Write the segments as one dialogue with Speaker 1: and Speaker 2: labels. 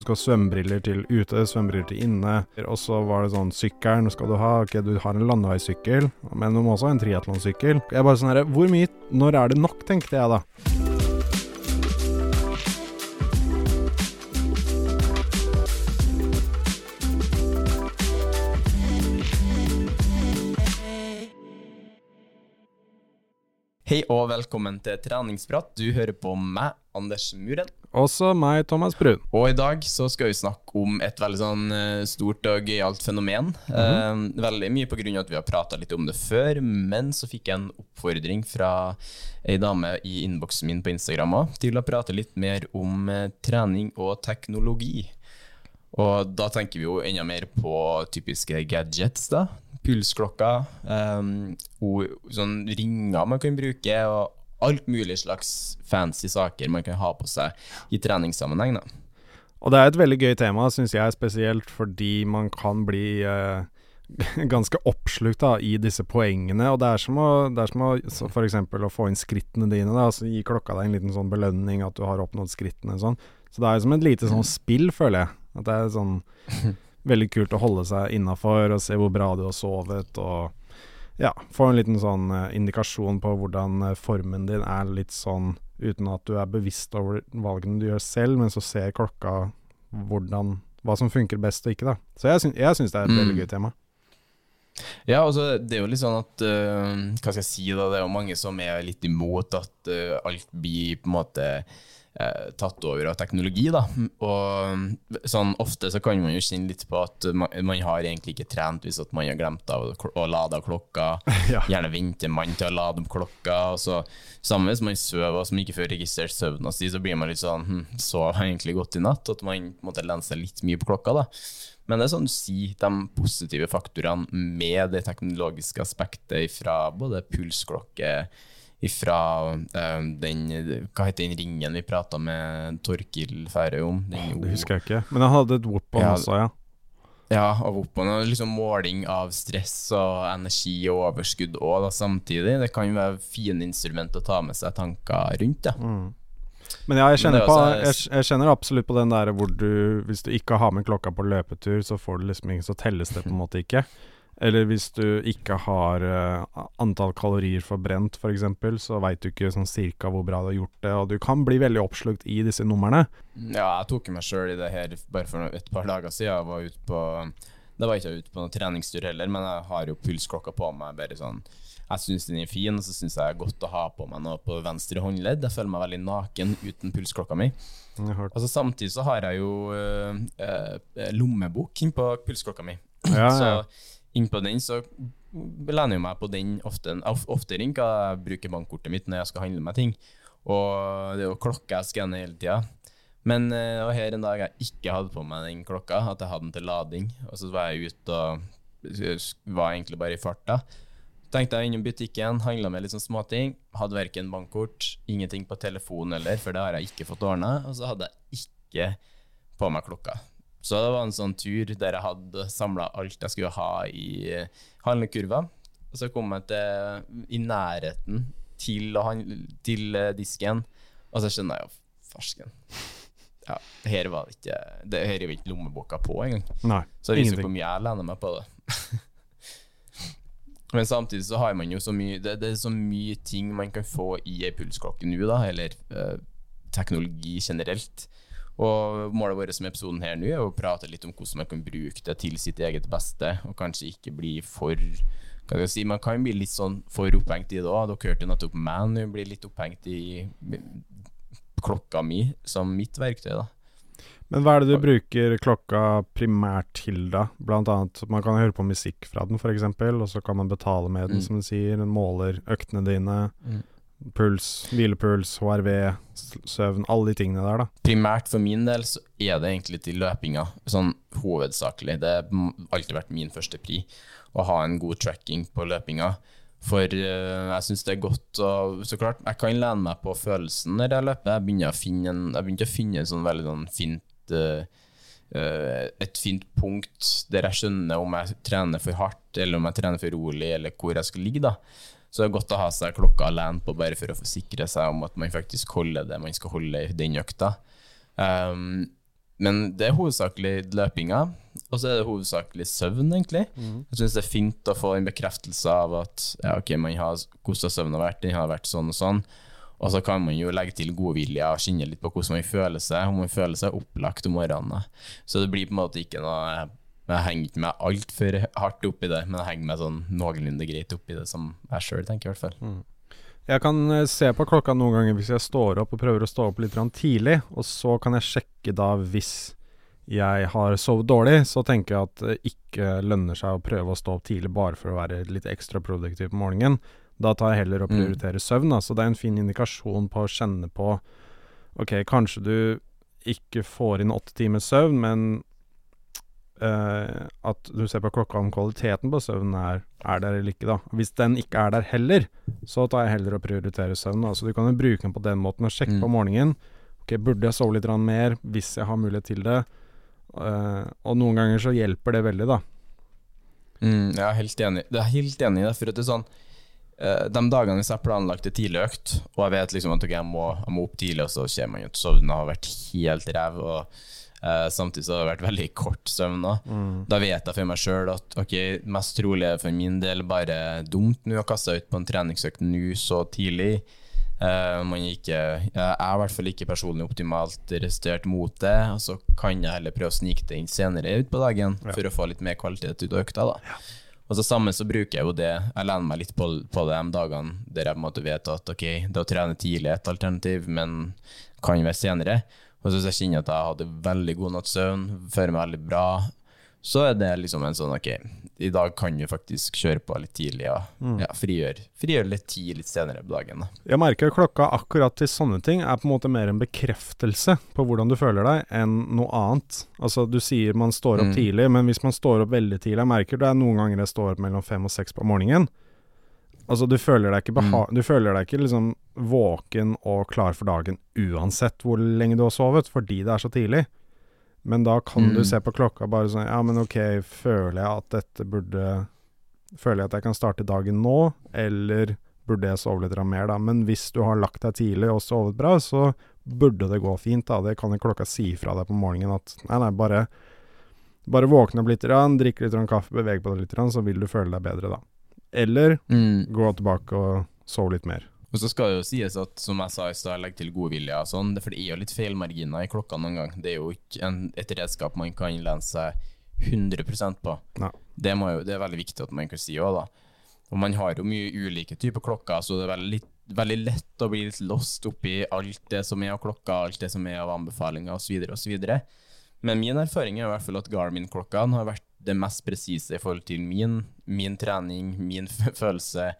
Speaker 1: Du skal ha svømmebriller til ute, svømmebriller til inne. Og så var det sånn sykkelen skal du ha. Ok, du har en landeveissykkel, men du må også ha en triatlonsykkel. Jeg bare sånn herre Hvor mye Når er det nok, tenkte jeg da.
Speaker 2: Hei og velkommen til treningsprat. Du hører på meg, Anders Muren.
Speaker 1: Også meg, Thomas Brun.
Speaker 2: Og i dag så skal vi snakke om et veldig sånn eh, stort og gøyalt fenomen. eh, veldig mye på grunn av at vi har prata litt om det før, men så fikk jeg en oppfordring fra ei dame i innboksen min på Instagram også, til å prate litt mer om eh, trening og teknologi. Og da tenker vi jo enda mer på typiske gadgets, da. Pulsklokker, um, sånn ringer man kan bruke, og alt mulig slags fancy saker man kan ha på seg i treningssammenheng. da.
Speaker 1: Og det er et veldig gøy tema, syns jeg, spesielt fordi man kan bli uh, ganske oppslukt da, i disse poengene. Og det er som å, det er som å eksempel å få inn skrittene dine. Da, altså Gi klokka deg en liten sånn belønning at du har oppnådd skrittene. Sånn. Så det er som et lite sånn spill, føler jeg. At det er sånn veldig kult å holde seg innafor og se hvor bra du har sovet. Og ja, få en liten sånn eh, indikasjon på hvordan eh, formen din er litt sånn uten at du er bevisst over valgene du gjør selv, men så ser klokka hvordan, hva som funker best og ikke, da. Så jeg, syns, jeg syns det er et veldig
Speaker 2: Mm.
Speaker 1: gøy tema.
Speaker 2: Ja, altså det er jo litt sånn at uh, Hva skal jeg si, da? Det er jo mange som er litt imot at uh, alt blir på en måte tatt over av teknologi, da. Og sånn ofte så kan man jo kjenne litt på at man, man har egentlig ikke trent hvis man har glemt av å, lade av klokka.
Speaker 1: Ja.
Speaker 2: Gjerne venter man til å lade om klokka. Og så Samme hvis man sover og som ikke får registrert søvna si, så blir man litt sånn hm, Sov jeg egentlig godt i natt? At man måtte lene seg litt mye på klokka, da. Men det er sånn du sier, de positive faktorene med det teknologiske aspektet fra både pulsklokke, ifra eh, den Hva heter den ringen vi prata med Torkil Færøy om? Den
Speaker 1: Det husker jeg ikke. Men han hadde et whoop on
Speaker 2: Ja.
Speaker 1: også, ja.
Speaker 2: Ja, og Whoop-on er liksom måling av stress og energi og overskudd òg, samtidig. Det kan jo være fine instrument å ta med seg tanker rundt, ja.
Speaker 1: Men ja, jeg kjenner,
Speaker 2: er
Speaker 1: på, jeg, jeg kjenner absolutt på den der hvor du Hvis du ikke har med klokka på løpetur, så får du liksom ikke Så telles det på en måte ikke. Eller hvis du ikke har uh, antall kalorier forbrent, f.eks., så veit du ikke sånn cirka hvor bra du har gjort det, og du kan bli veldig oppslukt i disse numrene.
Speaker 2: Ja, jeg tok meg sjøl i det her bare for et par dager siden. Jeg var ute på Da var jeg ikke ute på noen treningstur heller, men jeg har jo pulsklokka på meg. Bare sånn Jeg syns den er fin, og så syns jeg det er godt å ha på meg noe på venstre håndledd. Jeg føler meg veldig naken uten pulsklokka mi. Altså Samtidig så har jeg jo øh, øh, lommebok innpå pulsklokka mi.
Speaker 1: Ja, ja.
Speaker 2: Så innpå den så lener jeg meg på den ofte, enn jeg bruker bankkortet mitt når jeg skal handle meg ting. Og det er jo klokka jeg skanner hele tida. Men eh, det var her en dag jeg ikke hadde på meg den klokka, at jeg hadde den til lading. Og så var jeg ute og var egentlig bare i farta. tenkte jeg innom butikken, handla med litt sånn småting. Hadde verken bankkort, ingenting på telefon heller, for det har jeg ikke fått ordna. Og så hadde jeg ikke på meg klokka. Så det var en sånn tur der jeg hadde samla alt jeg skulle ha i handlekurva. Og så kom jeg til, i nærheten til, til disken, og så skjønner jeg jo Farsken. Ja, her var det ikke Det her er ikke lommeboka på engang. Så det viser hvor mye jeg lener meg på det. Men samtidig så har man jo så mye det, det er så mye ting man kan få i ei pulsklokke nå, da, eller eh, teknologi generelt. Og målet vårt med episoden her nå er å prate litt om hvordan man kan bruke det til sitt eget beste, og kanskje ikke bli for skal jeg si, Man kan bli litt sånn for opphengt i det òg. Dere hørte nettopp meg nå bli litt opphengt i klokka mi som mitt verktøy. da
Speaker 1: Men hva er det du bruker klokka primært til, da? Blant annet, man kan høre på musikk fra den, f.eks., og så kan man betale med den,
Speaker 2: Mm.
Speaker 1: som du sier. Den måler øktene dine, puls, hvilepuls, HRV, søvn, alle de tingene der, da.
Speaker 2: Primært for min del så er det egentlig til løpinga, sånn hovedsakelig. Det har alltid vært min første pri, å ha en god tracking på løpinga. For eh, jeg syns det er godt å Så klart, jeg kan lene meg på følelsen når jeg løper. Jeg begynte å finne begynte å finne en sånn veldig sånn fint uh, Et fint punkt der jeg skjønner om jeg trener for hardt, eller om jeg trener for rolig, eller hvor jeg skal ligge, da. Så det er godt å ha seg klokka alene på, bare for å forsikre seg om at man faktisk holder det man skal holde i den økta. Um, men det er hovedsakelig løpinga, og så er det hovedsakelig søvn, egentlig. Jeg syns det er fint å få en bekreftelse av at ja, ok, man har hvordan søvnen har vært, den har vært sånn og sånn. Og så kan man jo legge til godvilje og kjenne litt på hvordan man føler seg, om man føler seg opplagt om morgenen. Så det blir på en måte ikke noe Jeg henger ikke meg altfor hardt opp i det, men jeg henger meg sånn noenlunde greit opp i det, som jeg sjøl tenker, i hvert fall.
Speaker 1: Jeg kan eh, se på klokka noen ganger hvis jeg står opp og prøver å stå opp litt tidlig, og så kan jeg sjekke da hvis jeg har sovet dårlig, så tenker jeg at det ikke lønner seg å prøve å stå opp tidlig bare for å være litt ekstra produktiv på morgenen. Da tar jeg heller og
Speaker 2: Mm.
Speaker 1: søvn, da. Så det er en fin indikasjon på å kjenne på Ok, kanskje du ikke får inn åtte timers søvn, men eh, at du ser på klokka om kvaliteten på søvnen er, er der eller ikke, da. Hvis den ikke er der heller, så tar jeg heller å prioritere søvn. Da. Så du kan jo bruke den på den måten og sjekke
Speaker 2: Mm.
Speaker 1: på morgenen. Ok, burde jeg sove litt mer hvis jeg har mulighet til det? Uh, og noen ganger så hjelper det veldig, da.
Speaker 2: Mm, jeg er helt enig. Det er helt enig i det. For at det er sånn uh, De dagene hvis jeg har planlagt en tidlig økt, og jeg vet liksom at okay, jeg, må, jeg må opp tidlig, og så kommer man jo til og har vært helt ræv, og eh, samtidig så har det vært veldig kort søvn da. Da vet jeg for meg sjøl at ok, mest trolig er det for min del bare dumt nå å kaste ut på en treningsøkt nå så tidlig. Uh, man ikke, jeg er i hvert fall ikke personlig optimalt restert mot det, og så kan jeg heller prøve å snike det inn senere ut på dagen for å få litt mer kvalitet ut av økta. da. Og så sammen så bruker jeg jo det, jeg lener meg litt på, på det de dagene der jeg på en måte vet at ok, det å trene tidlig er et alternativ, men kan være senere. Og så hvis jeg kjenner at jeg hadde veldig god natts søvn, føler meg veldig bra, så er det liksom en sånn ok, i dag kan du faktisk kjøre på litt tidlig og ja, frigjøre frigjør litt tid litt senere på dagen. da.
Speaker 1: Jeg merker klokka akkurat til sånne ting er på en måte mer en bekreftelse på hvordan du føler deg, enn noe annet. Altså, du sier man står opp
Speaker 2: Mm.
Speaker 1: tidlig, men hvis man står opp veldig tidlig Jeg merker det er noen ganger jeg står opp mellom fem og seks på morgenen. Altså, du føler deg ikke beha Du føler deg ikke liksom våken og klar for dagen uansett hvor lenge du har sovet, fordi det er så tidlig. Men da kan du
Speaker 2: Mm.
Speaker 1: se på klokka bare sånn Ja, men ok, føler jeg at dette burde Føler jeg at jeg kan starte dagen nå, eller burde jeg sove litt mer, da? Men hvis du har lagt deg tidlig og sovet bra, så burde det gå fint, da. Det kan jo klokka si fra deg på morgenen at nei, nei, bare bare våkne opp litt, drikke litt kaffe, bevege på deg litt, så vil du føle deg bedre da. Eller gå tilbake og sove litt mer.
Speaker 2: Og så skal det jo sies at, som jeg sa i stad, legg til godvilje og sånn, for det er jo litt feilmarginer i klokka noen gang. Det er jo ikke en, et redskap man kan lene seg 100% på. Det, må jo, det er veldig viktig at man kan si òg, da. Og man har jo mye ulike typer klokker, så det er veldig, litt, veldig lett å bli litt lost oppi alt det som er av klokka, alt det som er av anbefalinger osv. osv. Men min erfaring er i hvert fall at Garmin-klokkene har vært det mest presise i forhold til min, min trening, min følelse.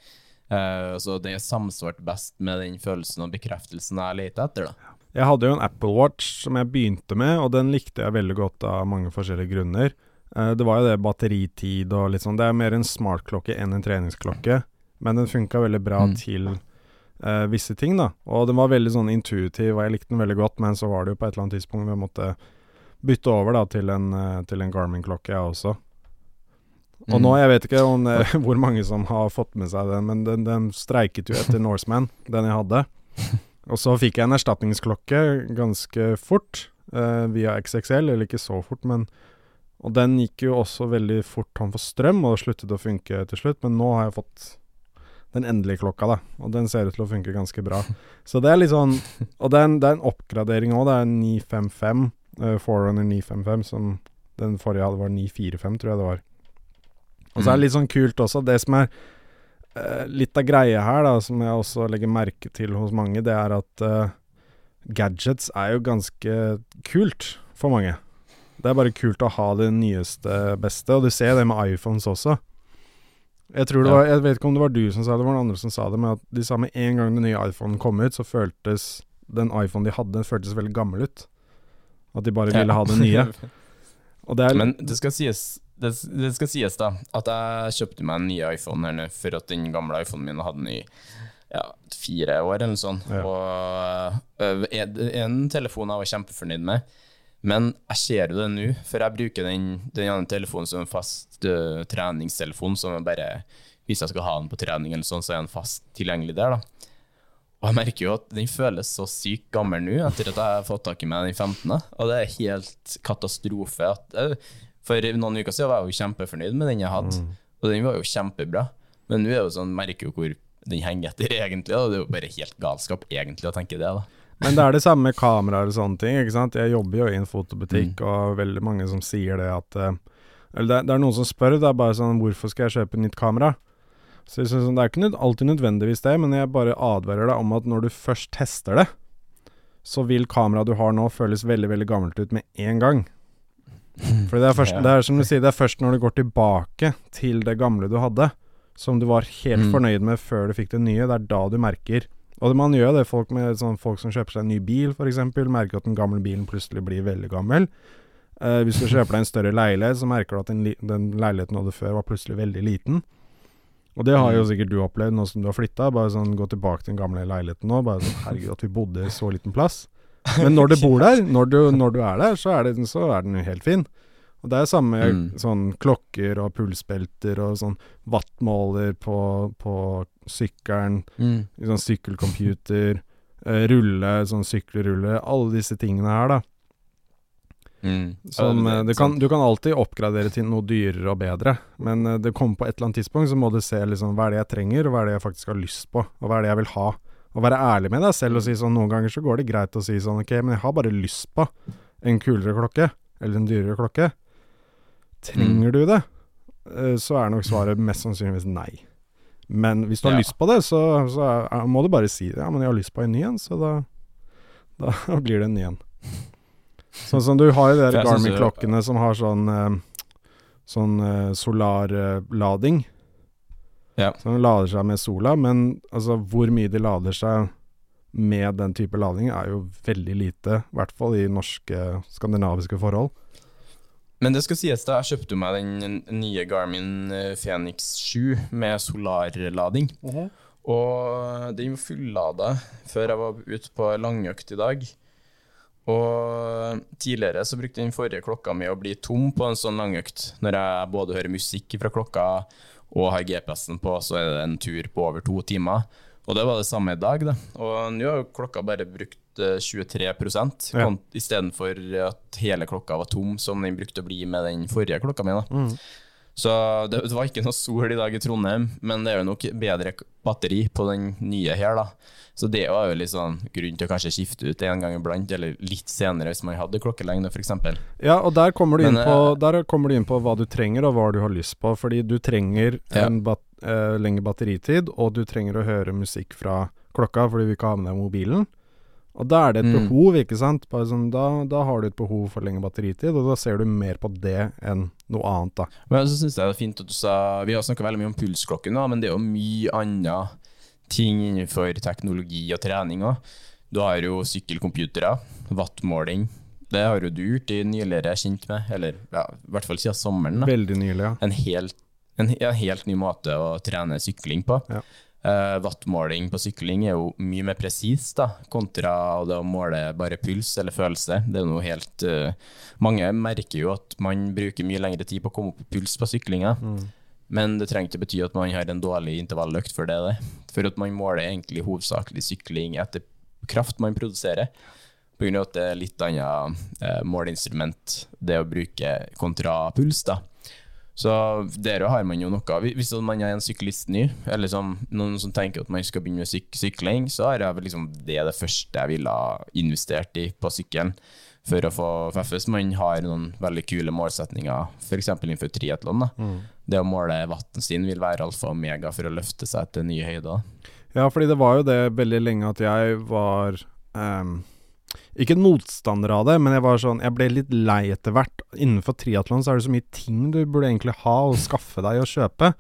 Speaker 2: Uh, så det er samsvart best med den følelsen og bekreftelsen jeg leter etter. da.
Speaker 1: Jeg hadde jo en Apple Watch som jeg begynte med, og den likte jeg veldig godt av mange forskjellige grunner. Uh, det var jo det batteritid og litt sånn. Det er mer en smartklokke enn en treningsklokke. men den funka veldig bra
Speaker 2: Mm.
Speaker 1: til uh, visse ting, da. Og den var veldig sånn intuitiv, og jeg likte den veldig godt, men så var det jo på et eller annet tidspunkt vi måtte bytte over da til en, eh, til en Garmin-klokke, jeg også. Og
Speaker 2: Mm.
Speaker 1: nå, jeg vet ikke om, eh, hvor mange som har fått med seg den, men den, den streiket jo etter Norseman, den jeg hadde. Og så fikk jeg en erstatningsklokke ganske fort, eh, via XXL, eller ikke så fort, men Og den gikk jo også veldig fort tom for strøm, og sluttet å funke til slutt, men nå har jeg fått den endelige klokka, da, og den ser ut til å funke ganske bra. Så det er litt sånn Og det er en, det er en oppgradering òg, det er en 955, uh, Forerunner 955, som den forrige hadde var 945, tror jeg det var. Og så er det litt sånn kult også, det som er uh, litt av greia her, da, som jeg også legger merke til hos mange, det er at uh, gadgets er jo ganske kult for mange. Det er bare kult å ha det nyeste, beste, og du ser det med iPhones også. Jeg tror det var, jeg vet ikke om det var du som sa det, det var noen andre som sa det, men at de sa med en gang den nye iPhonen kom ut, så føltes den iPhonen de hadde, den føltes veldig gammel ut. At de bare ville ha det nye. Og det er
Speaker 2: Men det skal sies det, det skal sies da at jeg kjøpte meg en ny iPhone her nå for at den gamle iPhonen min hadde den i ja, fire år eller noe sånt.
Speaker 1: Ja.
Speaker 2: Og øh, en en telefon jeg var kjempefornøyd med. Men jeg ser jo det nå, for jeg bruker den, den andre telefonen som en fast uh, treningstelefon. Som jeg bare, hvis jeg skal ha den på trening, eller sånn, så er den fast tilgjengelig der. da og jeg merker jo at den føles så sykt gammel nå, etter at jeg har fått tak i meg den 15. Og det er helt katastrofe. At, for noen uker siden var jeg jo kjempefornøyd med den jeg hadde, og den var jo kjempebra. Men nå er jo sånn, merker jo hvor den henger etter, egentlig. Og det er jo bare helt galskap, egentlig, å tenke det. da
Speaker 1: Men det er det samme med kameraer og sånne ting. ikke sant? Jeg jobber jo i en fotobutikk, og veldig mange som sier det at eh, Eller det, er- det er noen som spør, det er bare sånn Hvorfor skal jeg kjøpe nytt kamera? Så jeg synes sånn, Det er ikke alltid nødvendigvis det, men jeg bare advarer deg om at når du først tester det, så vil kameraet du har nå føles veldig, veldig gammelt ut med en gang. For det er, først, det er som du sier, det er først når du går tilbake til det gamle du hadde, som du var helt
Speaker 2: Mm.
Speaker 1: fornøyd med før du fikk det nye, det er da du merker og man gjør det, folk, med, sånn, folk som kjøper seg en ny bil f.eks., merker at den gamle bilen plutselig blir veldig gammel. Uh, hvis du kjøper deg en større leilighet, så merker du at den, den leiligheten du hadde før, var plutselig veldig liten. Og det har jo sikkert du opplevd nå som du har flytta. Bare sånn gå tilbake til den gamle leiligheten nå. Bare sånn herregud, at vi bodde i så liten plass. Men når du bor der, når du, når du er der, så er, det, så er den jo helt fin. Og det er samme
Speaker 2: Mm.
Speaker 1: sånn klokker og pulsbelter og sånn wattmåler på, på sykkelen. Sånn sykkelcomputer, eh, rulle, sånn sykkelrulle, alle disse tingene her, da.
Speaker 2: Mm.
Speaker 1: Som,
Speaker 2: Ja,
Speaker 1: eh,
Speaker 2: det-
Speaker 1: du, kan, du kan alltid oppgradere til noe dyrere og bedre, men eh, det kommer på et eller annet tidspunkt, så må du se liksom hva er det jeg trenger, og hva er det jeg faktisk har lyst på, og hva er det jeg vil ha. Og være ærlig med deg selv og si sånn Noen ganger så går det greit å si sånn Ok, men jeg har bare lyst på en kulere klokke, eller en dyrere klokke. Trenger du det? Eh, Så er nok svaret mest sannsynligvis nei. Men hvis du har
Speaker 2: Ja.
Speaker 1: lyst på det, så, så er, må du bare si det. Ja, men jeg har lyst på en ny en, så da, da blir det en ny en. Sånn som du har jo de der Garmin-klokkene som har sånn eh, Sånn eh, solarlading.
Speaker 2: Ja.
Speaker 1: Som lader seg med sola, men altså hvor mye de lader seg med den type lading, er jo veldig lite. I hvert fall i norske, skandinaviske forhold.
Speaker 2: Men det skal sies, da, jeg kjøpte jo meg den nye Garmin eh, Fenix 7 med solarlading. Og den var fullada før jeg var ute på langøkt i dag. Og tidligere så brukte den forrige klokka mi å bli tom på en sånn langøkt. Når jeg både hører musikk fra klokka og har GPS-en på, så er det en tur på over to timer. Og det var det samme i dag, da. Og nå har klokka bare brukt eh, 23
Speaker 1: Ja.
Speaker 2: ja. istedenfor at hele klokka var tom, som den brukte å bli med den forrige klokka mi. da. Så det, det var ikke noe sol i dag i Trondheim, men det er jo nok bedre batteri på den nye her, da. Så det var jo litt sånn grunn til å kanskje skifte ut en gang iblant, eller litt senere hvis man hadde klokkelengde, f.eks.
Speaker 1: Ja, og der kommer, du inn på,
Speaker 2: eh,
Speaker 1: der kommer du inn på hva du trenger, og hva du har lyst på. Fordi du trenger
Speaker 2: Ja.
Speaker 1: en bat eh, lengre batteritid, og du trenger å høre musikk fra klokka fordi du ikke har med deg mobilen. Og da er det et
Speaker 2: Mm.
Speaker 1: behov, ikke sant. Sånn, da, da har du et behov for lengre batteritid, og da ser du mer på det enn noe annet, da.
Speaker 2: Men så syns jeg det er fint at du sa Vi har snakka veldig mye om pulsklokken, da, men det er jo mye annet ting innenfor teknologi og trening òg. Du har jo sykkelcomputere, wattmåling. Det har jo du gjort i nyligere kjent med, eller ja, i hvert fall siden sommeren. da
Speaker 1: Veldig nylig, ja.
Speaker 2: en helt en, en helt ny måte å trene sykling på.
Speaker 1: Ja.
Speaker 2: Uh, wattmåling på sykling er jo mye mer presis kontra å måle bare puls eller følelse. Det er noe helt uh, Mange merker jo at man bruker mye lengre tid på å komme opp i puls på syklinga. Mm. Men det trenger ikke bety at man har en dårlig intervalløkt for det. det. For at man måler egentlig hovedsakelig sykling etter kraft man produserer. På av at det er litt annet uh, måleinstrument, det å bruke kontra puls. da. Så der har man jo noe. Hvis man er en syklist ny, eller som, noen som tenker at man skal begynne med syk sykling, så er det liksom det, det første jeg ville ha investert i på sykkelen for å få FFS. Man har noen veldig kule målsetninger, f.eks. innenfor triatlon. Mm. Det å måle vatten sin vil være alfa og omega for å løfte seg til nye høyder.
Speaker 1: Ja, fordi det var jo det veldig lenge at jeg var um ikke motstander av det, men jeg var sånn Jeg ble litt lei etter hvert. Innenfor triatlon så er det så mye ting du burde egentlig ha og skaffe deg og kjøpe.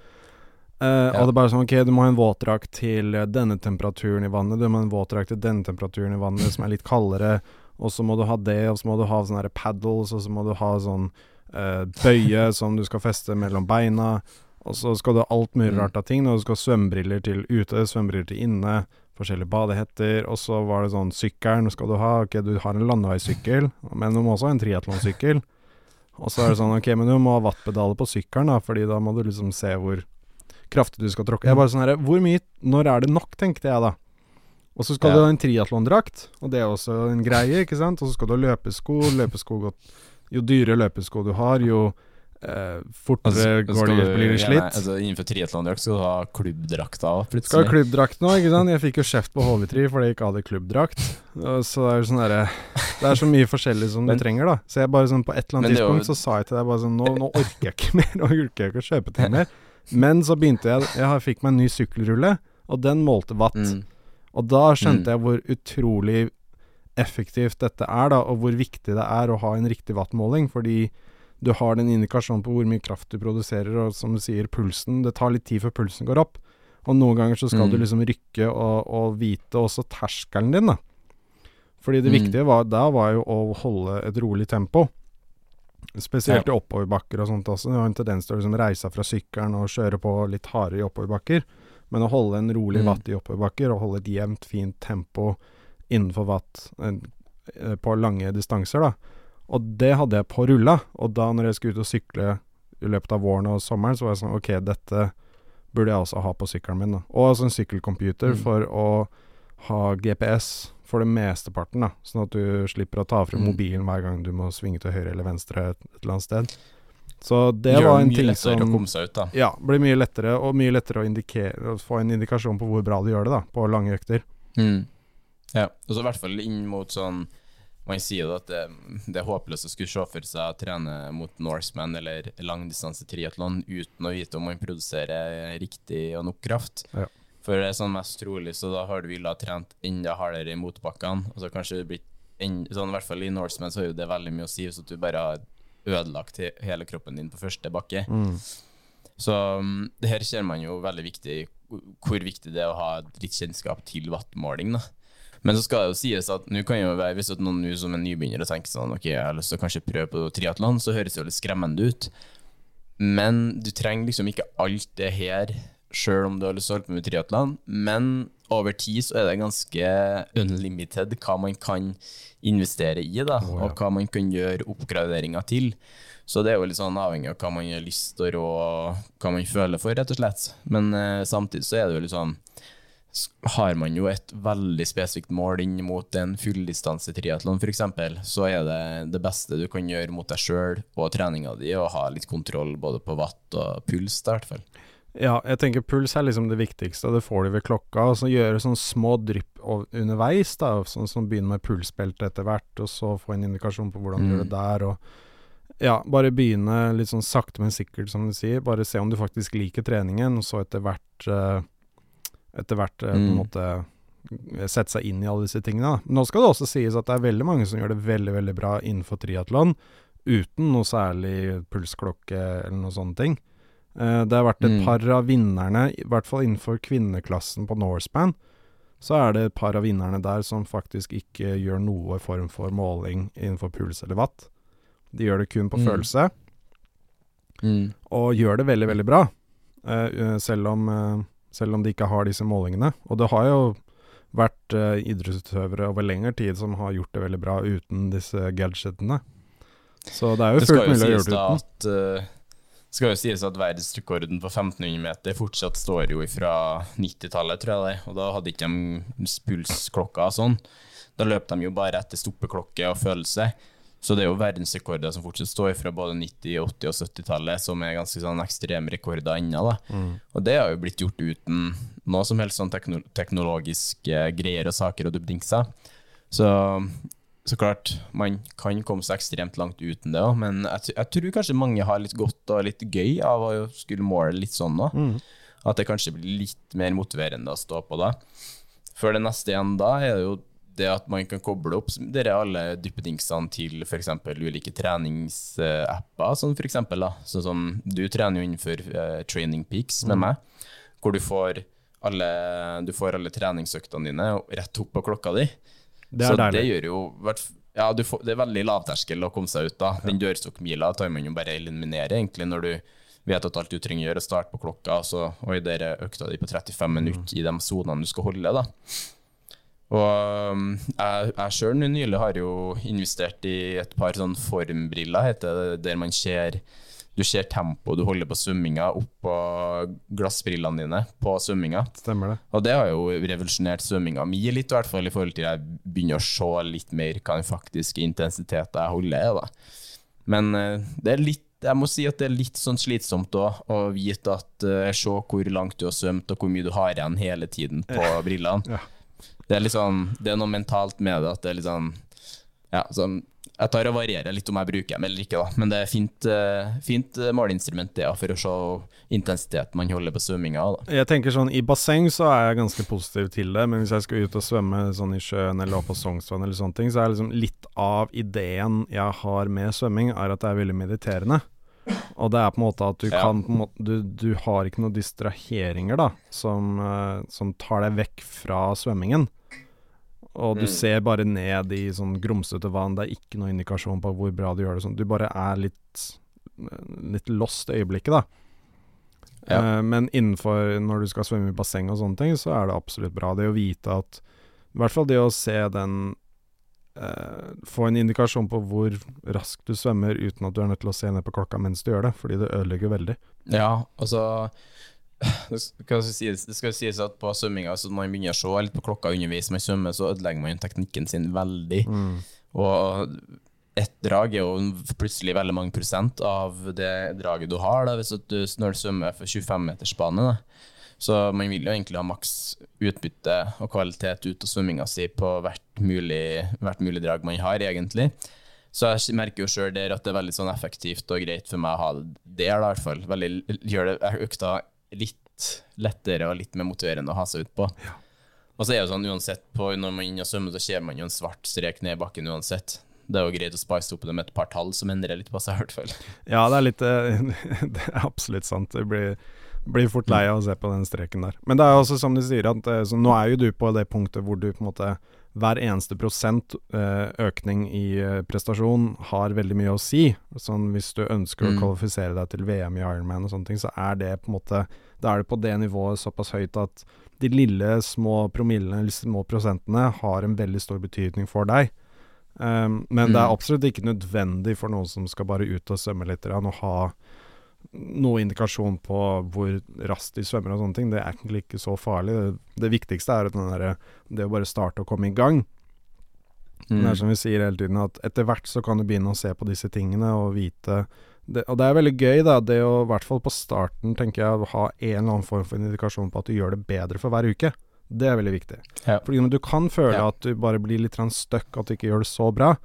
Speaker 1: Uh, ja. Og det er bare sånn Ok, du må ha en våtdrakt til denne temperaturen i vannet. Du må ha en våtdrakt til denne temperaturen i vannet, som er litt kaldere. Og så må du ha det, og så må du ha sånne paddles, og så må du ha sånn uh, bøye som du skal feste mellom beina. Og så skal du ha alt mulig mm. rart av ting. Og du skal ha svømmebriller til ute, svømmebriller til inne forskjellige badehetter, og så var det sånn Sykkelen skal du ha. Ok, du har en landeveissykkel, men du må også ha en triatlonsykkel. Og så er det sånn Ok, men du må ha wattpedaler på sykkelen, da, fordi da må du liksom se hvor kraftig du skal tråkke. Jeg bare sånn herre Hvor mye Når er det nok, tenkte jeg da. Og så skal ja. du ha en triatlondrakt, og det er også en greie, ikke sant. Og så skal du ha løpesko. Løpesko godt Jo dyrere løpesko du har, jo fortere altså, går det, blir det slitt. Ja,
Speaker 2: altså, innenfor triatlondrakt skal du ha klubbdrakta plutselig.
Speaker 1: Skal ha klubbdrakt nå, ikke sant. Jeg fikk jo kjeft på HV3 fordi jeg ikke hadde klubbdrakt. Så det er jo sånn derre Det er så mye forskjellig som men, du trenger, da. Så jeg bare sånn på et eller annet tidspunkt jo, så sa jeg til deg bare sånn Nå, nå orker jeg ikke mer. Nå orker jeg ikke å kjøpe ting mer. Men så begynte jeg Jeg fikk meg en ny sykkelrulle, og den målte watt. Mm. Og da skjønte mm. jeg hvor utrolig effektivt dette er, da, og hvor viktig det er å ha en riktig wattmåling, fordi du har den indikasjonen på hvor mye kraft du produserer, og som du sier, pulsen Det tar litt tid før pulsen går opp. Og noen ganger så skal mm. du liksom rykke og, og, vite også terskelen din, da. Fordi det mm. viktige var, da var jo å holde et rolig tempo. Spesielt ja. i oppoverbakker og sånt også. Du har en tendens til å liksom reise fra sykkelen og kjøre på litt hardere i oppoverbakker. Men å holde en rolig mm. watt i oppoverbakker, og holde et jevnt, fint tempo innenfor watt eh, på lange distanser, da, og det hadde jeg på rulla. Og da når jeg skulle ut og sykle i løpet av våren og sommeren, så var jeg sånn Ok, dette burde jeg også ha på sykkelen min. da. Og altså en sykkelcomputer mm. for å ha GPS for det mesteparten, da. Sånn at du slipper å ta frem mm. mobilen hver gang du må svinge til høyre eller venstre et, et eller annet sted. Så det Gjør var en ting som
Speaker 2: Gjør mye lettere å komme seg ut, da.
Speaker 1: Ja, blir mye lettere, og mye lettere å, å få en indikasjon på hvor bra du gjør det, da, på lange økter.
Speaker 2: Mm. Ja, og så i hvert fall inn mot sånn man sier jo at det, det, er håpløst å skulle se for seg å trene mot Norseman eller langdistanse triatlon uten å vite om man produserer riktig og nok kraft. Ja. For det er sånn mest trolig, så da har du villet trent enda hardere i motbakkene. Og så kanskje det blitt sånn, I hvert fall i Norseman så er jo det veldig mye å si, så du bare har ødelagt hele kroppen din på første bakke. Mm. Så um, det her ser man jo veldig viktig hvor viktig det er å ha litt kjennskap til wattmåling. da men så skal det jo sies at nå kan jo være, hvis noen nå som er nybegynner og tenker sånn Ok, jeg har lyst til å kanskje prøve på triatlon, så høres det jo litt skremmende ut. Men du trenger liksom ikke alt det her sjøl om du har lyst til å holde på med triatlon. Men over tid så er det ganske unlimited hva man kan investere i, da, oh, ja. og hva man kan gjøre oppgraderinger til. Så det er jo litt sånn avhengig av hva man har lyst til og hva man føler for, rett og slett. Men eh, samtidig så er det jo litt sånn har man jo et veldig spesifikt mål inn mot en fulldistansetriatlon f.eks., så er det det beste du kan gjøre mot deg sjøl og treninga di, å ha litt kontroll både på watt og puls, i hvert fall.
Speaker 1: Ja, jeg tenker puls er liksom det viktigste, det får du ved klokka. Og så gjøre sånne små drypp underveis, da, sånn som begynne med pulsbelte etter hvert, og så få en indikasjon på hvordan du gjør det mm. der. og ja, bare begynne litt sånn sakte, men sikkert, som du sier. Bare se om du faktisk liker treningen, og så etter hvert uh, etter hvert eh, på en mm. måte eh, sette seg inn i alle disse tingene. Nå skal det også sies at det er veldig mange som gjør det veldig veldig bra innenfor triatlon, uten noe særlig pulsklokke eller noen sånne ting. Eh, det har vært et mm. par av vinnerne, i hvert fall innenfor kvinneklassen på Norseman, så er det et par av vinnerne der som faktisk ikke gjør noe form for måling innenfor puls eller watt. De gjør det kun på mm. følelse, mm. og gjør det veldig, veldig bra. eh, selv, om, eh, selv om de ikke har disse målingene. Og det har jo vært uh, idrettsutøvere over lengre tid som har gjort det veldig bra uten disse gadgetene. Så det er jo fullt mulig å gjøre det uten.
Speaker 2: at eh, skal jo sies at verdensrekorden på 1500 meter fortsatt står jo fra 90-tallet, tror jeg det. Og da hadde ikke de pulsklokka og sånn. Da løp de jo bare etter stoppeklokke og følelse. Så det er jo verdensrekorder som fortsatt står fra både 90-, 80- og 70-tallet, som er ganske sånn ekstreme rekorder ennå.
Speaker 1: Mm.
Speaker 2: Og det har jo blitt gjort uten noe som helst sånn tekno teknologiske greier og saker og duppedingser. Så så klart, man kan komme seg ekstremt langt uten det òg, men jeg, jeg tror kanskje mange har litt godt og litt gøy av å skulle måle litt sånn nå. At det kanskje blir litt mer motiverende å stå på da. Før det neste igjen da er det jo det at man kan koble opp dere alle dyppedingsene til f.eks. ulike treningsapper, sånn da. Sånn som du trener jo innenfor uh, Training Peaks med meg, hvor du får alle, du får alle treningsøktene dine rett opp på klokka di.
Speaker 1: Det
Speaker 2: Så
Speaker 1: er deilig.
Speaker 2: det gjør jo ja, du får, Det er veldig lavterskel å komme seg ut da. Den dørstokkmila tar man jo bare eliminere, egentlig, når du vet at alt du trenger å gjøre, er starte på klokka, og så og i dere økta di på 35 minutter i de sonene du skal holde. da. Og um, jeg, jeg sjøl nylig har jo investert i et par sånn formbriller, heter det, der man ser du ser tempoet du holder på svømminga oppå glassbrillene dine på svømminga.
Speaker 1: Stemmer det.
Speaker 2: Og det har jo revolusjonert svømminga mi litt, i hvert fall i forhold til jeg begynner å se litt mer hva den faktiske intensiteten jeg holder er. Men eh, det er litt jeg må si at det er litt sånn slitsomt òg, å vite at uh, se hvor langt du har svømt, og hvor mye du har igjen hele tiden på brillene.
Speaker 1: Ja.
Speaker 2: Det er sånn, det er noe mentalt med det, at det er litt sånn Ja, sånn jeg tar og varierer litt om jeg bruker dem eller ikke, da. men det er fint, eh, fint eh, måleinstrument det, for å se intensiteten man holder på svømminga.
Speaker 1: Jeg tenker sånn, I basseng så er jeg ganske positiv til det, men hvis jeg skal ut og svømme sånn i sjøen eller på Sognsvann, eller sånne ting, så er liksom litt av ideen jeg har med svømming, er at det er veldig mediterende. Og det er på en måte at du
Speaker 2: Ja.
Speaker 1: kan måte, du, du har ikke noen distraheringer da som, eh, som tar deg vekk fra svømmingen. Og du
Speaker 2: Mm.
Speaker 1: ser bare ned i sånn grumsete vann, det er ikke noen indikasjon på hvor bra du gjør det. Sånn. Du bare er litt, litt lost i øyeblikket, da.
Speaker 2: Ja.
Speaker 1: Uh, men innenfor når du skal svømme i basseng og sånne ting, så er det absolutt bra. Det å vite at I hvert fall det å se den Få en indikasjon på hvor raskt du svømmer uten at du er nødt til å se ned på klokka mens du gjør det, fordi det ødelegger veldig.
Speaker 2: Ja, altså det skal, sies, det skal jo sies at på svømminga, altså når man begynner å se litt på klokka underveis man svømmer, så ødelegger man teknikken sin veldig. Og ett drag er jo plutselig veldig mange prosent av det draget du har, da, hvis du, når du svømmer for 25-metersbane. Så man vil jo egentlig ha maks utbytte og kvalitet ut av svømminga si på hvert mulig, hvert mulig drag man har, egentlig. Så jeg merker jo sjøl der at det er veldig sånn effektivt og greit for meg å ha det der, i hvert fall. Veldig, gjør det økta litt lettere og litt mer motiverende å ha seg ut på. Og så er det jo sånn uansett, på, når man er inne og svømmer, så ser man jo en svart strek ned i bakken uansett. Det er jo greit å spice opp det med et par tall som endrer litt på seg, i hvert fall.
Speaker 1: Ja, det er litt eh, Det er absolutt sant. Det blir, blir fort lei av å se på den streken der. Men det er også som du sier, at eh, så nå er jo du på det punktet hvor du på en måte hver eneste prosent eh, økning i eh, prestasjon har veldig mye å si. Sånn Hvis du ønsker å
Speaker 2: Mm.
Speaker 1: kvalifisere deg til VM i Ironman og sånne ting, så er det på en måte Da er det på det nivået såpass høyt at de lille, små promillene, eller små prosentene, har en veldig stor betydning for deg. Um, men det er
Speaker 2: Mm.
Speaker 1: absolutt ikke nødvendig for noen som skal bare ut og svømme litt, og å ha noe indikasjon på hvor raskt de svømmer og sånne ting. Det er egentlig ikke så farlig. Det, det viktigste er at den derre- det å bare starte og komme i gang. Det
Speaker 2: Mm.
Speaker 1: er som vi sier hele tiden, at etter hvert så kan du begynne å se på disse tingene og vite det, Og det er veldig gøy, da, det å i hvert fall på starten, tenker jeg, ha en eller annen form for indikasjon på at du gjør det bedre for hver uke. Det er veldig viktig.
Speaker 2: Ja.
Speaker 1: Fordi du kan føle
Speaker 2: Ja.
Speaker 1: at du bare blir litt støkk, at du ikke gjør det så bra.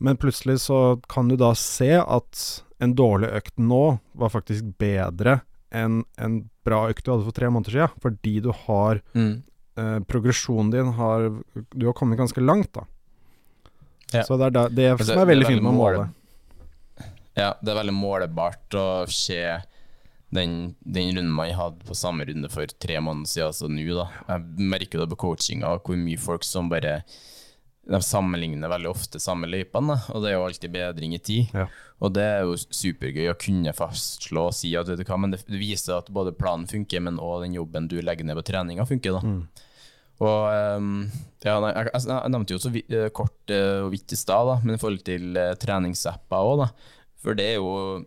Speaker 1: Men plutselig så kan du da se at en dårlig økt nå var faktisk bedre enn en bra økt du hadde for tre måneder siden. Fordi du har
Speaker 2: Mm.
Speaker 1: eh, Progresjonen din har Du har kommet ganske langt, da.
Speaker 2: Ja.
Speaker 1: Så det er da, det
Speaker 2: Altså,
Speaker 1: som er
Speaker 2: det er
Speaker 1: veldig fint med å måle-
Speaker 2: Ja, det er veldig målebart å se den, den runden man hadde på samme runde for tre måneder siden, altså nå, da. Jeg merker det på coachinga, hvor mye folk som bare de sammenligner veldig ofte samme løypene, og det er jo alltid bedring i tid.
Speaker 1: Ja.
Speaker 2: Og det er jo supergøy å kunne fastslå og si at vet du hva, men det viser at både planen funker, men òg den jobben du legger ned på treninga, funker. da. Og ehm, ja, jeg, jeg, jeg nevnte jo så eh, kort eh, og vidt i stad, men i forhold til uh, treningsapper òg, da. For det er jo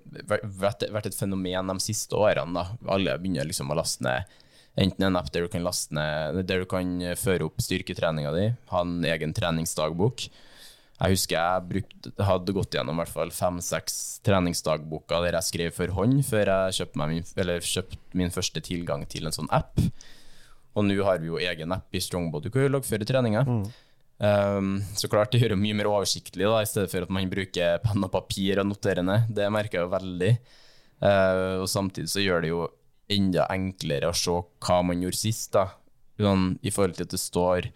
Speaker 2: vært vært et fenomen de siste årene. da. Alle begynner liksom å laste ned enten en app der du kan laste ned, der du kan eh, føre opp styrketreninga di, ha en egen treningsdagbok. Jeg husker jeg brukt, hadde gått gjennom i hvert fall fem-seks treningsdagboker der jeg skrev for hånd, før jeg kjøpte, min, eller kjøpte min første tilgang til en sånn app. Og nå har vi jo egen app i Strongbody hvor vi loggfører treninger. Um, så klart det gjør det mye mer oversiktlig, da, i stedet for at man bruker penn og papir og noterer ned. Det merker jeg jo veldig. Uh, og samtidig så gjør det jo enda enklere å se hva man gjorde sist, da. Sånn, I forhold til at det står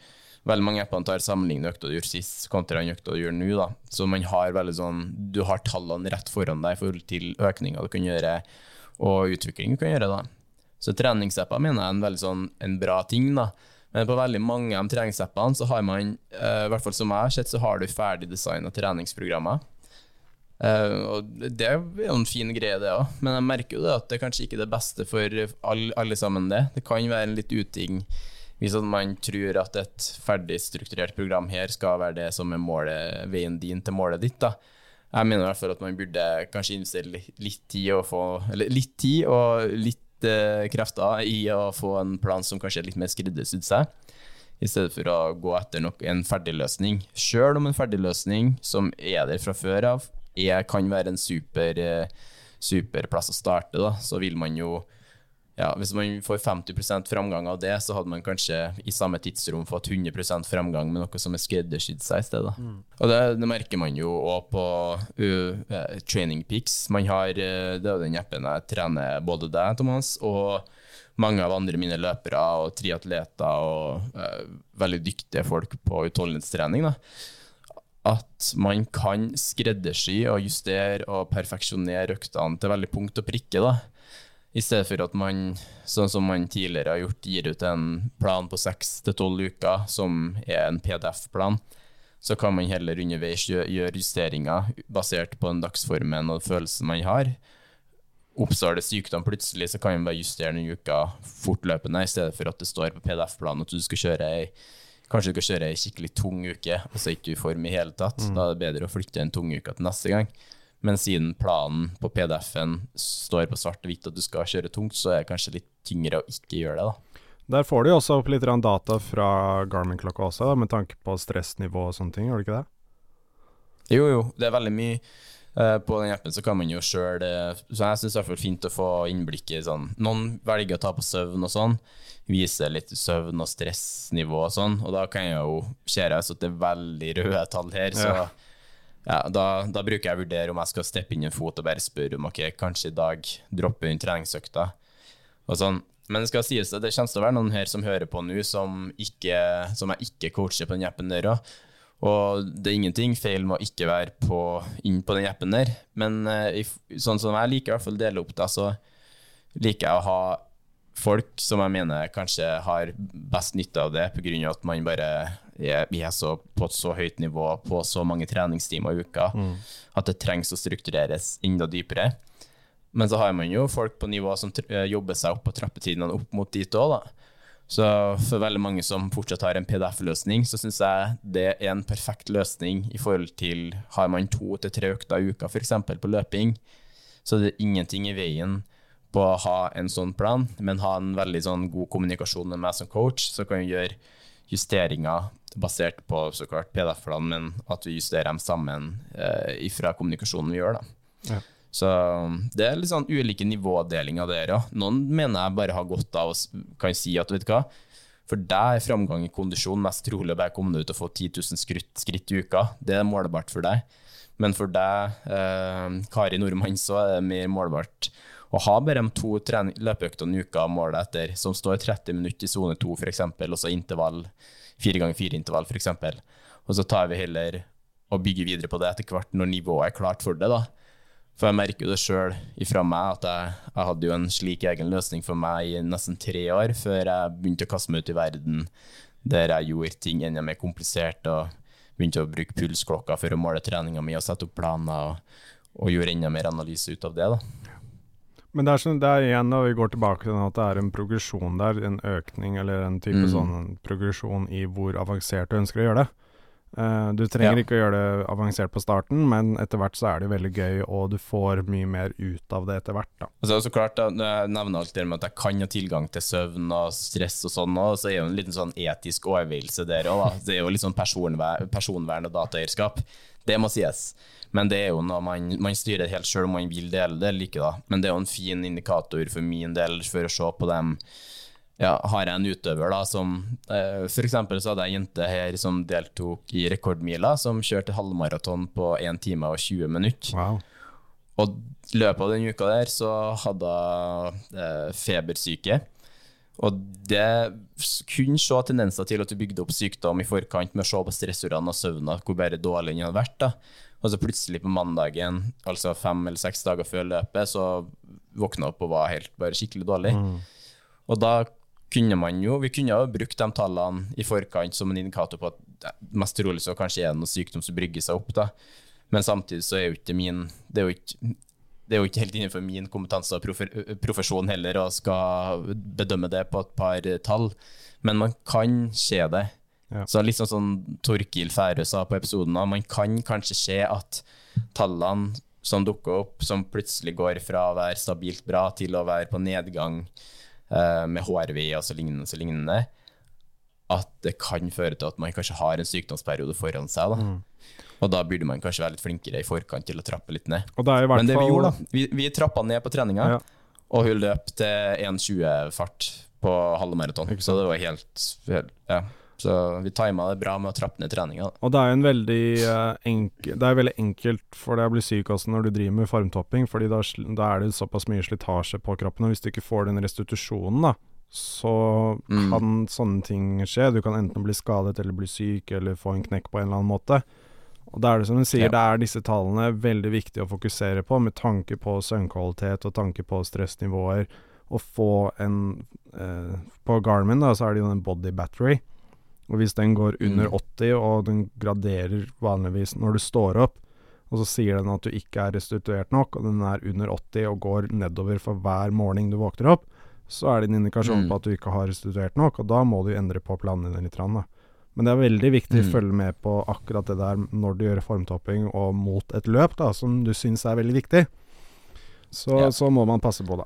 Speaker 2: Veldig mange appene tar sammenlignende økta du gjorde sist, kontra den økta du gjør nå. da. Så man har veldig sånn Du har tallene rett foran deg i forhold til økninga du kan gjøre, og utvikling du kan gjøre. da. Så treningsapper mener jeg er en veldig sånn en bra ting. da. Men på veldig mange av treningsappene så har man, eh, i hvert fall som jeg har sett, så har du ferdig designa treningsprogrammer. Eh, og det er jo en fin greie, det òg, men jeg merker jo det at det er kanskje ikke det beste for alle, alle sammen. Det Det kan være en litt uting hvis man tror at et ferdig strukturert program her skal være det som er målet, veien din til målet ditt. da. Jeg mener i hvert fall at man burde kanskje investere litt, tid og få litt tid og litt eh, krefter i å få en plan som kanskje er litt mer skreddersydd seg, i stedet for å gå etter nok en ferdigløsning. Sjøl om en ferdigløsning som er der fra før av, er, kan være en super, eh, super plass å starte, da, så vil man jo ja, Hvis man får 50% framgang av det, så hadde man kanskje i samme tidsrom fått 100% framgang med noe som er skreddersydd seg i stedet. Og det, det merker man jo òg på uh, Training Peaks. Man har, uh, det er jo den appen jeg trener både deg, Thomas, og mange av andre mine løpere og triatleter og uh, veldig dyktige folk på utholdenhetstrening. da at man kan skreddersy og justere og perfeksjonere øktene til veldig punkt og prikke. da. I stedet for at man, sånn som man tidligere har gjort, gir ut en plan på seks til tolv uker, som er en PDF-plan, så kan man heller underveis gjøre justeringer basert på den dagsformen og følelsen man har. Oppstår det sykdom plutselig, så kan man bare justere den uka fortløpende, i stedet for at det står på PDF-planen at du skal kjøre ei Kanskje du skal kjøre ei skikkelig tung uke, og så er ikke du i form i hele tatt. Da er det bedre å flytte en tung uke til neste gang. Men siden planen på PDF-en står på svart og hvitt at du skal kjøre tungt, så er det kanskje litt tyngre å ikke gjøre det, da.
Speaker 1: Der får du jo også opp litt data fra Garmin-klokka også, med tanke på stressnivå og sånne ting, gjør det ikke det?
Speaker 2: Jo, jo, det er veldig mye. Eh, på den appen så kan man jo sjøl Så jeg syns det er fint å få innblikk i sånn Noen velger å ta på søvn og sånn, vise litt søvn og stressnivå og sånn, og da kan jeg jo ser jeg at det er veldig røde tall her, så
Speaker 1: Ja.
Speaker 2: ja, da, da bruker jeg å vurdere om jeg skal steppe inn en fot og bare spørre om ok, kanskje i dag droppe inn treningsøkta. Og sånn. Men det skal sies at det kommer til å være noen her som hører på nå, som, ikke, som jeg ikke coacher på den appen der òg. Og det er ingenting feil med å ikke være på, inn på den appen der, men eh, i, sånn som jeg liker i hvert fall å dele opp det, så liker jeg å ha folk som jeg mener kanskje har best nytte av det, pga. at man bare er, vi er så, på et så høyt nivå på så mange treningstimer i uka at det trengs å struktureres enda dypere. Men så har man jo folk på nivå som eh, jobber seg opp på trappetidene opp mot dit òg, da. Så for veldig mange som fortsatt har en PDF-løsning, så syns jeg det er en perfekt løsning i forhold til har man to til tre økter i uka, f.eks. på løping, så det er ingenting i veien på å ha en sånn plan, men ha en veldig sånn god kommunikasjon med meg som coach, så kan vi gjøre justeringer basert på så klart PDF-planen, men at vi justerer dem sammen eh, ifra kommunikasjonen vi gjør. da.
Speaker 1: Ja.
Speaker 2: Så det er litt sånn ulike nivådelinger der, ja. Noen mener jeg bare har godt av å kan si at vet du hva, for deg er framgang i kondisjon mest trolig å bare komme deg ut og få 10 000 skritt, skritt i uka. Det er målbart for deg. Men for deg, eh, Kari Nordmann, så er det mer målbart å ha bare de to løpeøktene i uka målet etter, som står 30 minutter i sone 2 f.eks., og så intervall, 4 ganger 4 intervall f.eks. Og så tar vi heller og bygger videre på det etter hvert når nivået er klart for det. da. For jeg merker jo det sjøl ifra meg at jeg, jeg hadde jo en slik egen løsning for meg i nesten tre år før jeg begynte å kaste meg ut i verden der jeg gjorde ting enda mer komplisert og begynte å bruke pulsklokka for å måle treninga mi og sette opp planer, og, og gjorde enda mer analyse ut av det. da.
Speaker 1: Men det er, sånn, det er igjen da vi går tilbake til at det er en progresjon der, en økning eller en type
Speaker 2: Mm.
Speaker 1: sånn progresjon i hvor avansert du ønsker å gjøre det. Eh, du trenger
Speaker 2: Ja.
Speaker 1: ikke å gjøre det avansert på starten, men etter hvert så er det jo veldig gøy, og du får mye mer ut av det etter hvert. da.
Speaker 2: Altså, så klart, da, når Jeg nevner alt det med at jeg kan ha tilgang til søvn og stress og sånn, og så er jo en liten sånn etisk overveielse der òg. Det er jo litt sånn personvern, personvern og dataeierskap. Det må sies. Men det er jo noe man, man styrer helt sjøl om man vil dele det eller ikke. da. Men det er jo en fin indikator for min del for å se på dem. Ja, har jeg en utøver da som eh, eksempel så hadde jeg ei jente her som deltok i rekordmila, som kjørte halvmaraton på 1 time og 20 minutter.
Speaker 1: Wow.
Speaker 2: Og i løpet av den uka der så hadde hun eh, febersyke. Og det kunne se tendenser til at du bygde opp sykdom i forkant med å se på stressordene og søvna, hvor bare dårlig den hadde vært. da. Og så plutselig på mandagen, altså fem eller seks dager før løpet, så våkna opp og var helt bare skikkelig dårlig. Og da kunne man jo, vi kunne jo brukt de tallene i forkant som en indikator på at mest trolig så kanskje er det noe sykdom som brygger seg opp. da. Men samtidig så er jo ikke min Det er jo ikke, det er jo ikke helt innenfor min kompetanse og profe- profesjon heller å skal bedømme det på et par tall, men man kan se det.
Speaker 1: Ja.
Speaker 2: Så litt sånn som Torkil Færø sa på episoden, man kan kanskje se at tallene som dukker opp, som plutselig går fra å være stabilt bra til å være på nedgang med HRV og så lignende, så lignende, at det kan føre til at man kanskje har en sykdomsperiode foran seg. Da. Og da burde man kanskje være litt flinkere i forkant til å trappe litt ned.
Speaker 1: Og det er i hvert
Speaker 2: Men det vi
Speaker 1: fall
Speaker 2: gjorde, da, vi, vi trappa ned på treninga,
Speaker 1: Ja.
Speaker 2: og hun løp til 1,20-fart på halvmaraton.
Speaker 1: maraton.
Speaker 2: Så det var helt, helt Ja. Så vi tima det bra med å trappe ned treninga.
Speaker 1: Og det er jo en veldig eh, Det er veldig enkelt for deg å bli syk også når du driver med formtopping, fordi da, da er det såpass mye slitasje på kroppen, og hvis du ikke får den restitusjonen, da, så
Speaker 2: Mm.
Speaker 1: kan sånne ting skje. Du kan enten bli skadet eller bli syk eller få en knekk på en eller annen måte. Og da er det som du sier,
Speaker 2: Ja.
Speaker 1: det er disse tallene veldig viktig å fokusere på, med tanke på søvnkvalitet og tanke på stressnivåer. Å få en eh, På Garmin da, så er det jo en body battery. Og hvis den går under
Speaker 2: Mm.
Speaker 1: 80, og den graderer vanligvis når du står opp, og så sier den at du ikke er restituert nok, og den er under 80 og går nedover for hver morgen du våkner opp, så er det en indikasjon
Speaker 2: Mm.
Speaker 1: på at du ikke har restituert nok, og da må du endre på planene dine litt. Da. Men det er veldig viktig å
Speaker 2: Mm.
Speaker 1: følge med på akkurat det der når du gjør formtopping og mot et løp, da, som du syns er veldig viktig. Så,
Speaker 2: Ja.
Speaker 1: så må man passe på, da.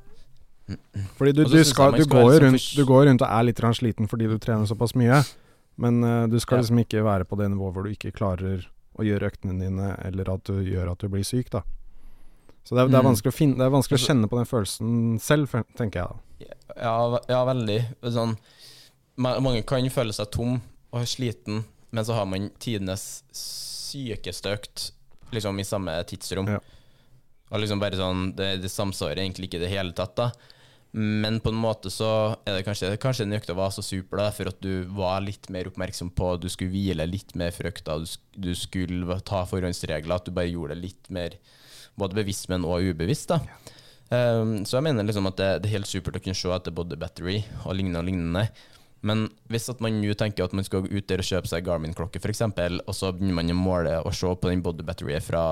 Speaker 1: Fordi du, du, skal, du, går rundt, du går rundt og er litt sliten fordi du trener såpass mye, men uh, du skal
Speaker 2: Ja.
Speaker 1: liksom ikke være på det nivået hvor du ikke klarer å gjøre øktene dine, eller at du gjør at du blir syk, da. Så det er, det er
Speaker 2: Mm.
Speaker 1: vanskelig å finne Det er vanskelig å kjenne på den følelsen selv, tenker jeg da.
Speaker 2: Ja, ja veldig. Sånn, mange kan føle seg tom og sliten, men så har man tidenes sykeste økt liksom i samme tidsrom.
Speaker 1: Ja.
Speaker 2: Og liksom bare sånn Det, det samsvarer egentlig ikke i det hele tatt, da. Men på en måte så er det kanskje Kanskje den økta var så super da, for at du var litt mer oppmerksom på at Du skulle hvile litt mer før økta, du, du skulle ta forhåndsregler, at du bare gjorde det litt mer både bevisst, men også ubevisst. da Um, så jeg mener liksom at det, det er helt supert å kunne se etter body battery og lignende og lignende. Men hvis at man nå tenker at man skal ut der og kjøpe seg Garmin-klokke f.eks., og så begynner man å måle og se på den body batteryet fra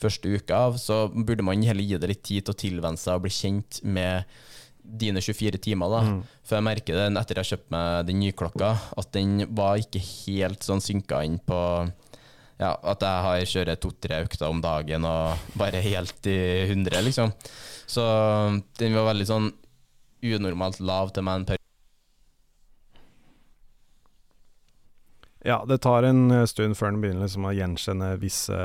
Speaker 2: første uka av, så burde man heller gi det litt tid til å tilvenne seg og bli kjent med dine 24 timer. da For jeg merker det etter jeg har kjøpt meg den nye klokka, at den var ikke helt sånn synka inn på ja, at jeg har kjører to-tre økter om dagen og bare helt i 100, liksom. Så den var veldig sånn unormalt lav til meg en periode.
Speaker 1: Ja, det tar en eh, stund før den begynner liksom å gjenkjenne visse,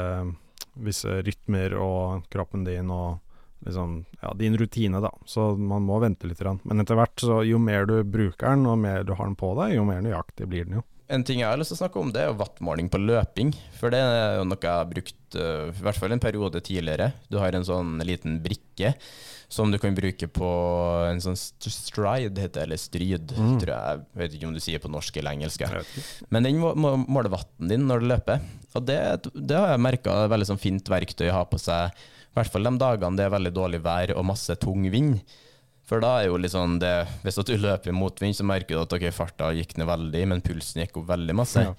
Speaker 1: visse rytmer og kroppen din og liksom Ja, din rutine, da. Så man må vente litt. Men etter hvert, så jo mer du bruker den, og mer du har den på deg, jo mer nøyaktig blir den jo.
Speaker 2: En ting jeg har lyst til å snakke om, det er jo wattmåling på løping. For det er jo noe jeg har brukt eh, i hvert fall en periode tidligere. Du har en sånn liten brikke som du kan bruke på en sånn stride, heter det, eller stryd, tror jeg. Jeg vet ikke om du sier på norsk eller engelsk. Men den må, må måle vatten din når du løper. Og det, det har jeg merka er et veldig sånn fint verktøy å ha på seg, i hvert fall de dagene det er veldig dårlig vær og masse tung vind. For da er jo sånn det, Hvis du løper mot vind, så merker du at okay, farta gikk ned veldig, men pulsen gikk opp veldig masse.
Speaker 1: Ja.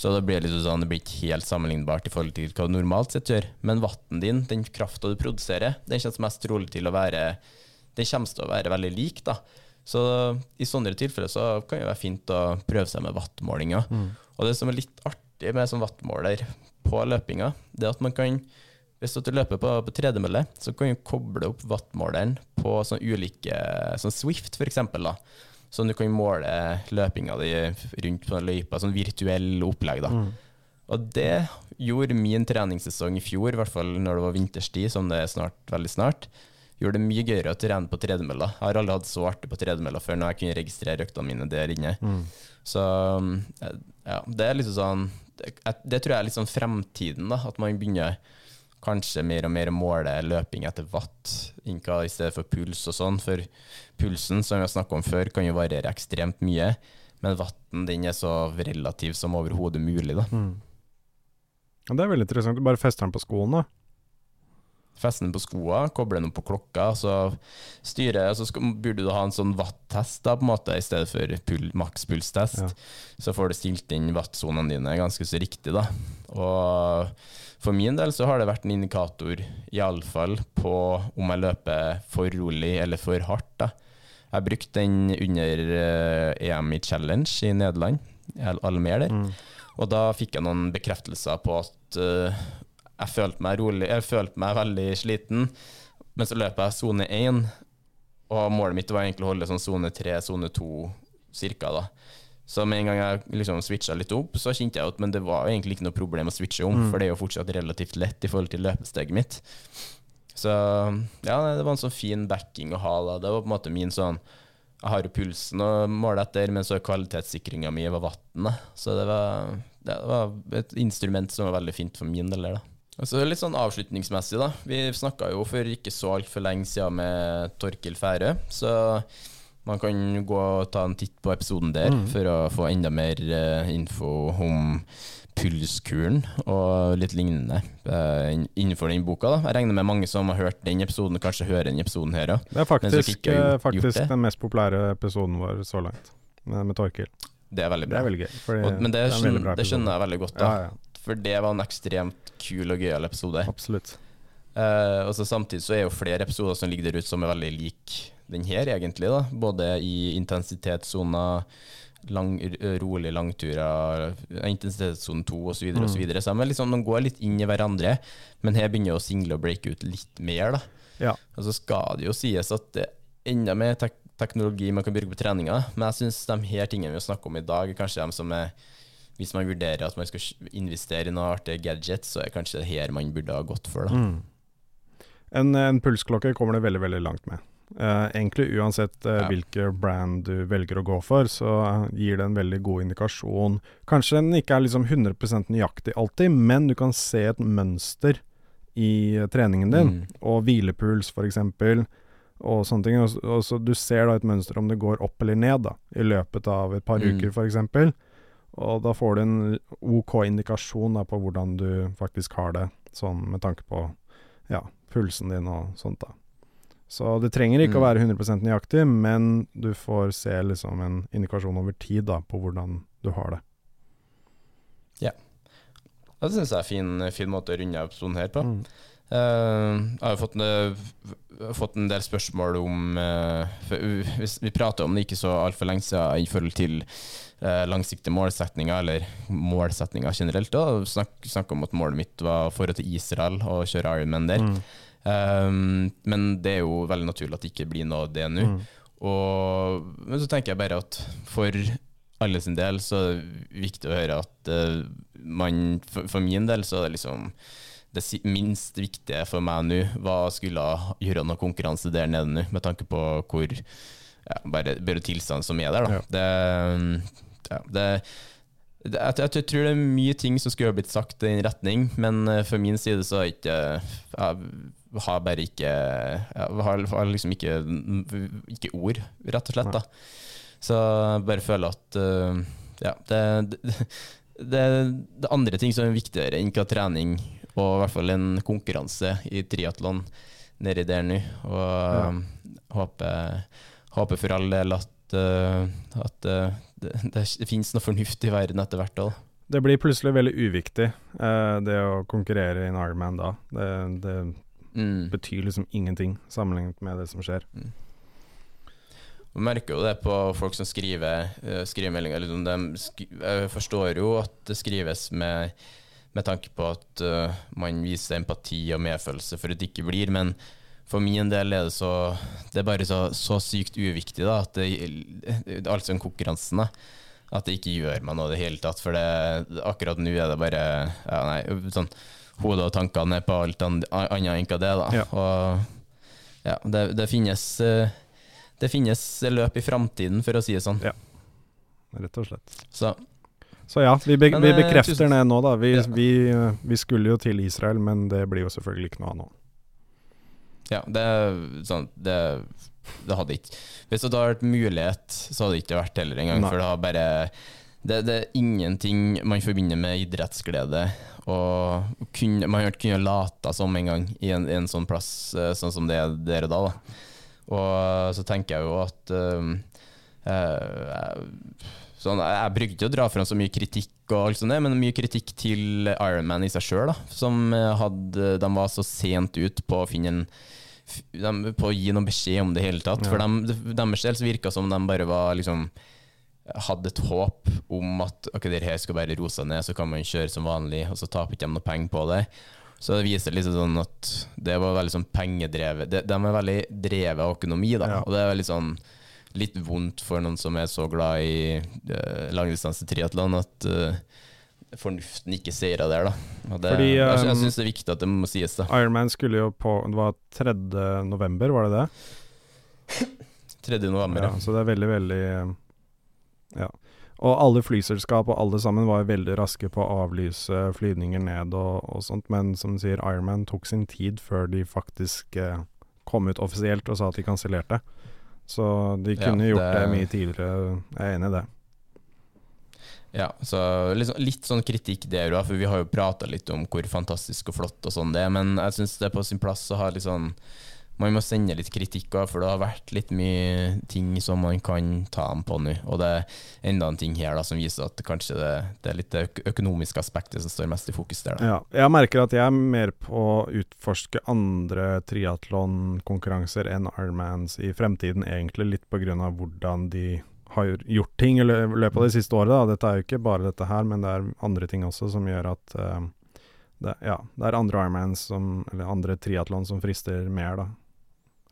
Speaker 2: Så det blir, liksom sånn, det blir ikke helt sammenlignbart i forhold til hva du normalt sett gjør. Men vatten din, den krafta du produserer, den kommer mest trolig til å være Den kommer til å være veldig lik, da. Så i sånne tilfeller så kan det være fint å prøve seg med wattmålinger. Og det som er litt artig med sånn wattmåler på løpinga, det er at man kan hvis du løper på, på tredemølle, så kan du koble opp wattmåleren på sånn ulike sånn Swift, da. Sånn du kan måle løpinga di rundt på løypa, sånn virtuell opplegg. da. Og det gjorde min treningssesong i fjor, i hvert fall når det var vinterstid, som det er snart, veldig snart, gjorde det mye gøyere å trene på tredemølla. Jeg har aldri hatt så artig på tredemølla før når jeg kunne registrere øktene mine der inne. Så ja, det er liksom sånn det, det tror jeg er litt sånn fremtiden, da. At man begynner kanskje mer og mer måle løping etter watt inka i stedet for puls og sånn. For pulsen, som vi har snakka om før, kan jo variere ekstremt mye. Men vatten den er så relativ som overhodet mulig, da.
Speaker 1: Ja, det er veldig interessant. Du bare fester den på skoen, da.
Speaker 2: Feste den på skoa, koble den opp på klokka, så styre Så skal, burde du ha en sånn watt-test da, på en måte, i stedet for pul, makspulstest.
Speaker 1: Ja.
Speaker 2: Så får du stilt inn watt-sonene dine ganske så riktig, da. Og for min del så har det vært en indikator, iallfall på om jeg løper for rolig eller for hardt, da. Jeg brukte den under eh, EM i Challenge i Nederland, Almer der. Og da fikk jeg noen bekreftelser på at eh, jeg følte meg rolig, jeg følte meg veldig sliten, men så løp jeg sone 1, og målet mitt var egentlig å holde sånn sone 3, sone 2 cirka da. Så med en gang jeg liksom switcha litt opp, så kjente jeg at men det var egentlig ikke noe problem å switche om, for det er jo fortsatt relativt lett i forhold til løpesteget mitt. Så ja, det var en sånn fin backing å ha da. Det var på en måte min sånn Jeg har jo pulsen å måle etter, men så kvalitetssikringa mi var vannet. Så det var, det var et instrument som var veldig fint for min del der, da. Og så litt sånn avslutningsmessig, da. Vi snakka jo for ikke så altfor lenge siden med Torkil Færø, så man kan gå og ta en titt på episoden der for å få enda mer uh, info om pulskuren og litt lignende uh, innenfor den boka. da. Jeg regner med mange som har hørt den episoden, kanskje hører den episoden her òg.
Speaker 1: Det er faktisk, eh, faktisk
Speaker 2: det.
Speaker 1: den mest populære episoden vår så langt, med, med Torkil.
Speaker 2: Det er veldig
Speaker 1: Det
Speaker 2: bra.
Speaker 1: er veldig gøy.
Speaker 2: Og, men det,
Speaker 1: veldig
Speaker 2: skjønner, det skjønner jeg veldig godt, da.
Speaker 1: Ja, ja,
Speaker 2: For det var en ekstremt kul og gøyal episode.
Speaker 1: absolutt.
Speaker 2: Uh, og så Samtidig så er jo flere episoder som ligger der ute som er veldig like den her, egentlig. da Både i intensitetssona, lang, rolige langturer, eh, intensitetssone 2 osv. Så, videre, og så, videre. så er liksom, de går litt inn i hverandre, men her begynner å single og breake ut litt mer. da
Speaker 1: Ja.
Speaker 2: Og så skal det jo sies at det er enda mer tek teknologi man kan bruke på treninga, men jeg syns de her tingene vi snakker om i dag, er kanskje de som er hvis man vurderer at man skal investere i noe artig gadget, så er det kanskje det her man burde ha gått for.
Speaker 1: Mm. En, en pulsklokke kommer det veldig, veldig langt med. Uh, egentlig uansett uh,
Speaker 2: Ja.
Speaker 1: hvilke brand du velger å gå for, så gir det en veldig god indikasjon. Kanskje den ikke er liksom 100% nøyaktig alltid, men du kan se et mønster i eh, treningen din.
Speaker 2: Mm.
Speaker 1: Og hvilepuls, f.eks. Og sånne ting. Og, og så du ser da et mønster om det går opp eller ned da, i løpet av et par
Speaker 2: Mm.
Speaker 1: uker, f.eks. Og da får du en OK indikasjon da, på hvordan du faktisk har det, sånn med tanke på ja, pulsen din og sånt, da. Så det trenger ikke å
Speaker 2: Mm.
Speaker 1: være 100% nøyaktig, men du får se liksom en indikasjon over tid da, på hvordan du har det. Ja.
Speaker 2: Det syns jeg er en fin, fin måte å runde av episoden her på.
Speaker 1: Mm.
Speaker 2: Uh, jeg har fått, en- fått en del spørsmål om uh, Vi prater om det ikke så altfor lenge siden i forhold til langsiktige målsetninger, eller målsetninger generelt. Da. Snakk, snakk om at målet mitt var forhold til Israel og kjøre Ironman der.
Speaker 1: Mm.
Speaker 2: Um, men det er jo veldig naturlig at det ikke blir noe av det nå.
Speaker 1: Mm.
Speaker 2: Og, men så tenker jeg bare at for alle sin del så er det viktig å høre at uh, man for, for min del så er det liksom det minst viktige for meg nå var å skulle gjøre noe konkurranse der nede nå, med tanke på hvor ja, bare, bare tilstanden som er der. Da.
Speaker 1: Ja.
Speaker 2: Det, ja, det, det, jeg, jeg, jeg tror det er mye ting som skulle ha blitt sagt i den retning, men eh, for min side så er ikke Jeg har bare ikke Jeg har, har liksom ikke, ikke ord, rett og slett. da Så jeg bare føler at uh, Ja, det, det, det, det er andre ting som er viktigere enn hva trening og i hvert fall en konkurranse i triatlon nedi der nå. Og
Speaker 1: Ja.
Speaker 2: eh, håper, håper for all del at, eh, at eh, det, det, finnes noe fornuft i verden etter hvert òg.
Speaker 1: Det blir plutselig veldig uviktig, eh, det å konkurrere i en Ironman da. Det, det
Speaker 2: Mm.
Speaker 1: betyr liksom ingenting sammenlignet med det som skjer.
Speaker 2: Man merker jo det på folk som skriver, skriver meldinger. Liksom jeg forstår jo at det skrives med, med tanke på at man viser empati og medfølelse for at det ikke blir, men for min del er det så Det er bare så, så sykt uviktig, da, at det, altså konkurransen, da. At det ikke gjør meg noe i det hele tatt. For det, akkurat nå er det bare ja, nei, sånn Hodet og tankene er på alt an- annet enn hva det, da.
Speaker 1: Ja.
Speaker 2: Og ja, det, det finnes det finnes løp i framtiden, for å si det sånn.
Speaker 1: Ja. Rett og slett.
Speaker 2: Så
Speaker 1: Så ja, vi, be
Speaker 2: Men,
Speaker 1: vi
Speaker 2: eh,
Speaker 1: bekrefter det nå, da. Vi,
Speaker 2: Ja.
Speaker 1: vi, vi skulle jo til Israel, men det blir jo selvfølgelig ikke noe av nå.
Speaker 2: Ja, det sånn Det, det hadde ikke Hvis det hadde vært mulighet, så hadde det ikke vært heller engang. For det har bare det, det er ingenting man forbinder med idrettsglede. Og kunne, man har kunne late som en gang i en, i en sånn plass eh, sånn som det er der og da. da. Og så tenker jeg jo at øh, eh, sånn, Jeg brukte ikke å dra fram så mye kritikk, og alt sånt, men mye kritikk til Ironman i seg sjøl. Som eh, hadde, de var så sent ut på å finne en de, På å gi noen beskjed om det i hele tatt. For
Speaker 1: Ja.
Speaker 2: dem- deres del så virka som de bare var liksom hadde et håp om at ok, det her skal bare rosa ned, så kan man kjøre som vanlig, og så taper ikke de noe penger på det. Så det viser liksom sånn at det var veldig sånn pengedrevet. De, de er veldig drevet av økonomi, da.
Speaker 1: Ja.
Speaker 2: Og det er veldig sånn litt vondt for noen som er så glad i uh, langdistanse triatlon, at eh, fornuften ikke seier av det da. Og det,
Speaker 1: Fordi,
Speaker 2: jeg, jeg
Speaker 1: um,
Speaker 2: syns det er viktig at det må sies, da.
Speaker 1: Ironman skulle jo på Det var 3. november, var det det?
Speaker 2: 3. november,
Speaker 1: Ja, så det er veldig, veldig Ja. Og alle flyselskap og alle sammen var veldig raske på å avlyse flyvninger ned og, og sånt, men som du sier, Ironman tok sin tid før de faktisk eh, kom ut offisielt og sa at de kansellerte. Så de
Speaker 2: Ja,
Speaker 1: kunne gjort det,
Speaker 2: det-
Speaker 1: mye tidligere, jeg er enig i det.
Speaker 2: Ja, så sånn- litt sånn kritikk der for vi har jo prata litt om hvor fantastisk og flott og sånn det er, men jeg syns det er på sin plass å ha litt sånn Man må sende litt kritikk òg, for det har vært litt mye ting som man kan ta dem på nå. Og det er enda en ting her da som viser at kanskje det, det er litt det økonomiske aspektet som står mest i fokus der.
Speaker 1: Ja, jeg merker at jeg er mer på å utforske andre triatlonkonkurranser enn Ironmans i fremtiden, egentlig litt på grunn av hvordan de har gjort ting i løpet av det siste året. Da. Dette er jo ikke bare dette her, men det er andre ting også som gjør at uh, det, ja, det er andre Ironmans som, eller andre triatlon som frister mer, da.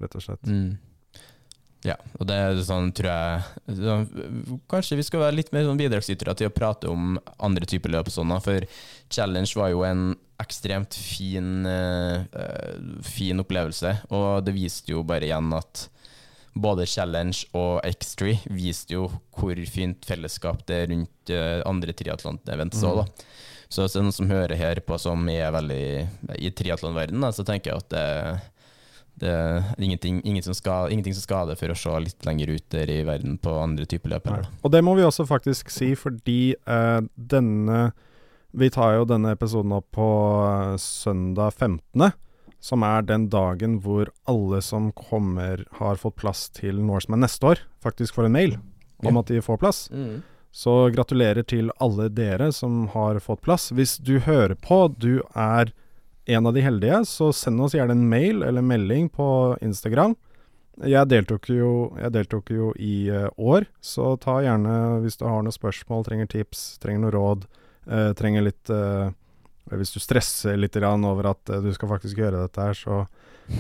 Speaker 1: Rett og slett.
Speaker 2: Mm. Ja, og det er sånn, tror jeg så, Kanskje vi skal være litt mer sånn bidragsytere til å prate om andre typer løp og sånn, for Challenge var jo en ekstremt fin, eh, fin opplevelse, og det viste jo bare igjen at både Challenge og X3 viste jo hvor fint fellesskap det er rundt eh, andre triatlon-events òg, da. Så hvis det er noen som hører her på som er veldig i triatlonverdenen, så tenker jeg at det, det er ingenting, ingen som skal, ingenting som skader for å se litt lenger ut der i verden på andre typer løp.
Speaker 1: Og det må vi også faktisk si, fordi eh, denne Vi tar jo denne episoden opp på eh, søndag 15., som er den dagen hvor alle som kommer, har fått plass til Norseman neste år, faktisk får en mail om
Speaker 2: Ja.
Speaker 1: at de får plass. Så gratulerer til alle dere som har fått plass. Hvis du hører på, du er en av de heldige, så send oss gjerne en mail eller melding på Instagram. Jeg deltok jo, jeg deltok jo i uh, år, så ta gjerne hvis du har noen spørsmål, trenger tips, trenger noe råd, uh, trenger litt eh, Hvis du stresser litt over at eh, du skal faktisk gjøre dette her, så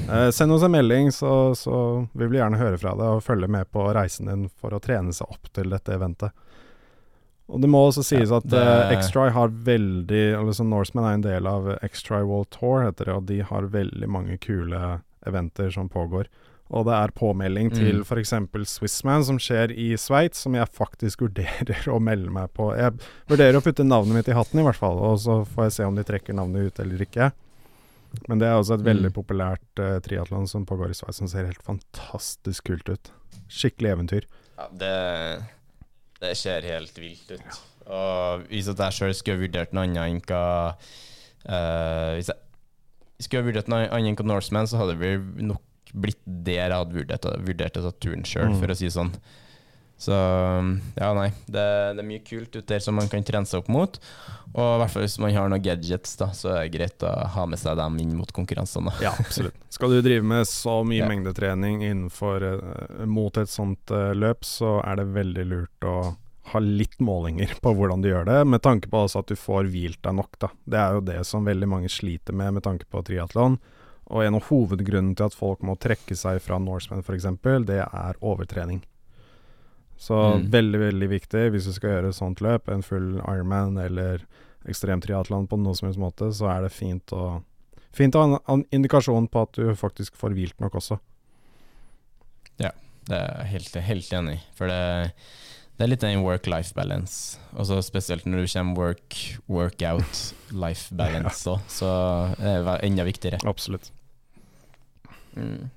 Speaker 1: eh, send oss en melding, så, så vi vil gjerne høre fra deg og følge med på reisen din for å trene seg opp til dette eventet. Og det må også sies at uh, X-Try har veldig Altså Norseman er en del av X-Try World Tour, heter det, og de har veldig mange kule eventer som pågår. Og det er påmelding til
Speaker 2: Mm.
Speaker 1: f.eks. Swissman, som skjer i Sveits, som jeg faktisk vurderer å melde meg på. Jeg vurderer å putte navnet mitt i hatten, i hvert fall, og så får jeg se om de trekker navnet ut eller ikke. Men det er også et veldig
Speaker 2: Mm.
Speaker 1: populært uh, triatlon som pågår i Sveits, som ser helt fantastisk kult ut. Skikkelig eventyr.
Speaker 2: Ja, det, det ser helt vilt ut. Og hvis jeg sjøl skulle vurdert noe annet enn hva uh, Hvis jeg skulle vurdert noe annet enn hva Norseman, så hadde det vel nok blitt det jeg hadde vurdert, vurdert å ta turen sjøl,
Speaker 1: Mm.
Speaker 2: for å si det sånn. Så ja, nei. Det, det, er mye kult ute der som man kan trene seg opp mot. Og i hvert fall hvis man har noen gadgets, da, så er det greit å ha med seg dem inn mot konkurransene.
Speaker 1: Ja, absolutt. Skal du drive med så mye ja. mengdetrening innenfor uh, mot et sånt uh, løp, så er det veldig lurt å ha litt målinger på hvordan du gjør det, med tanke på altså at du får hvilt deg nok. Da. Det er jo det som veldig mange sliter med med tanke på triatlon. Og en av hovedgrunnene til at folk må trekke seg fra Norseman f.eks., det er overtrening. Så mm. veldig, veldig viktig hvis du skal gjøre et sånt løp, en full Ironman eller ekstrem triatlon på noen som helst måte, så er det fint å, fint å ha en indikasjon på at du faktisk får hvilt nok også.
Speaker 2: Ja, det er jeg helt, helt enig i. For det, det, er litt en work-life balance. Og så spesielt når du kommer work, workout, life balance òg, så er enda viktigere.
Speaker 1: Absolutt.
Speaker 2: Mm.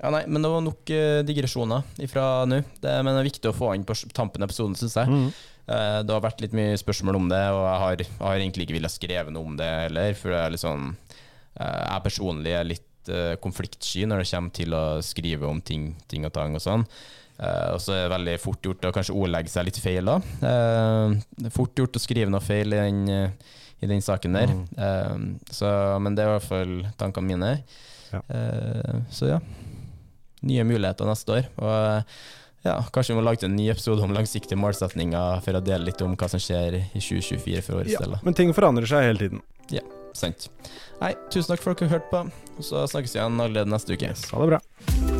Speaker 2: Ja, nei, men det var nok uh, digresjoner ifra nå. Men det er viktig å få inn på tampen av episoden, syns jeg. Mm. Uh, det har vært litt mye spørsmål om det, og jeg har, jeg har egentlig ikke villet skrevet noe om det heller. For det er litt sånn uh, Jeg personlig er litt konfliktsky når det kommer til å skrive om ting, ting og tang og sånn. og så er det veldig fort gjort å kanskje ordlegge seg litt feil òg. det er fort gjort å skrive noe feil i den, i den saken der. Mm. Så, men det er i hvert fall tankene mine. Ja. så ja nye muligheter neste år. Og ja, kanskje vi må lage en ny episode om langsiktige målsetninger for å dele litt om hva som skjer i 2024 for årets ja, del.
Speaker 1: Men ting forandrer seg hele tiden.
Speaker 2: Ja, sant. Nei, tusen takk for at dere hørte på, og så snakkes vi igjen allerede neste uke.
Speaker 1: Yes, ha det bra.